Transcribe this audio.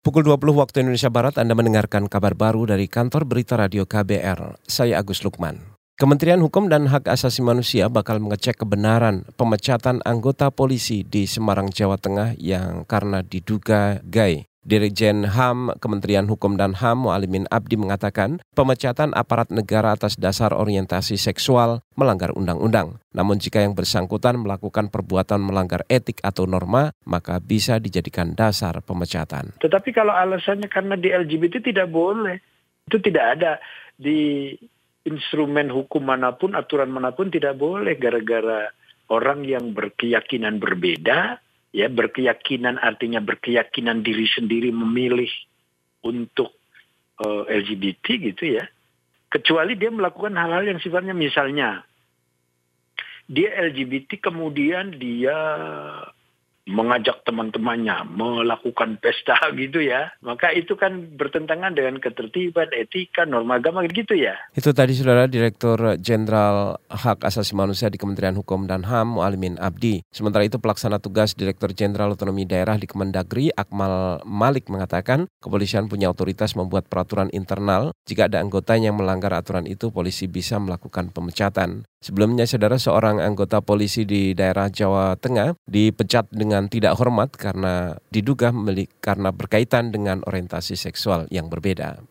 Pukul 20 waktu Indonesia Barat Anda mendengarkan kabar baru dari kantor berita radio KBR. Saya Agus Lukman. Kementerian Hukum dan Hak Asasi Manusia bakal mengecek kebenaran pemecatan anggota polisi di Semarang, Jawa Tengah yang karena diduga gay. Dirjen HAM Kementerian Hukum dan HAM Mualimin Abdi mengatakan pemecatan aparat negara atas dasar orientasi seksual melanggar undang-undang. Namun jika yang bersangkutan melakukan perbuatan melanggar etik atau norma, maka bisa dijadikan dasar pemecatan. Tetapi kalau alasannya karena di LGBT tidak boleh, itu tidak ada di instrumen hukum mana pun, aturan mana pun tidak boleh gara-gara orang yang berkeyakinan berbeda ya berkeyakinan artinya berkeyakinan diri sendiri memilih untuk uh, eh, LGBT gitu ya. Kecuali dia melakukan hal-hal yang sifatnya misalnya dia LGBT kemudian dia mengajak teman-temannya melakukan pesta gitu ya, maka itu kan bertentangan dengan ketertiban, etika, norma agama gitu ya. Itu tadi saudara Direktur Jenderal Hak Asasi Manusia di Kementerian Hukum dan HAM Mualimin Abdi. Sementara itu pelaksana tugas Direktur Jenderal Otonomi Daerah di Kemendagri Akmal Malik mengatakan kepolisian punya otoritas membuat peraturan internal. Jika ada anggotanya yang melanggar aturan itu, polisi bisa melakukan pemecatan. Sebelumnya, saudara seorang anggota polisi di daerah Jawa Tengah dipecat dengan tidak hormat karena diduga karena berkaitan dengan orientasi seksual yang berbeda.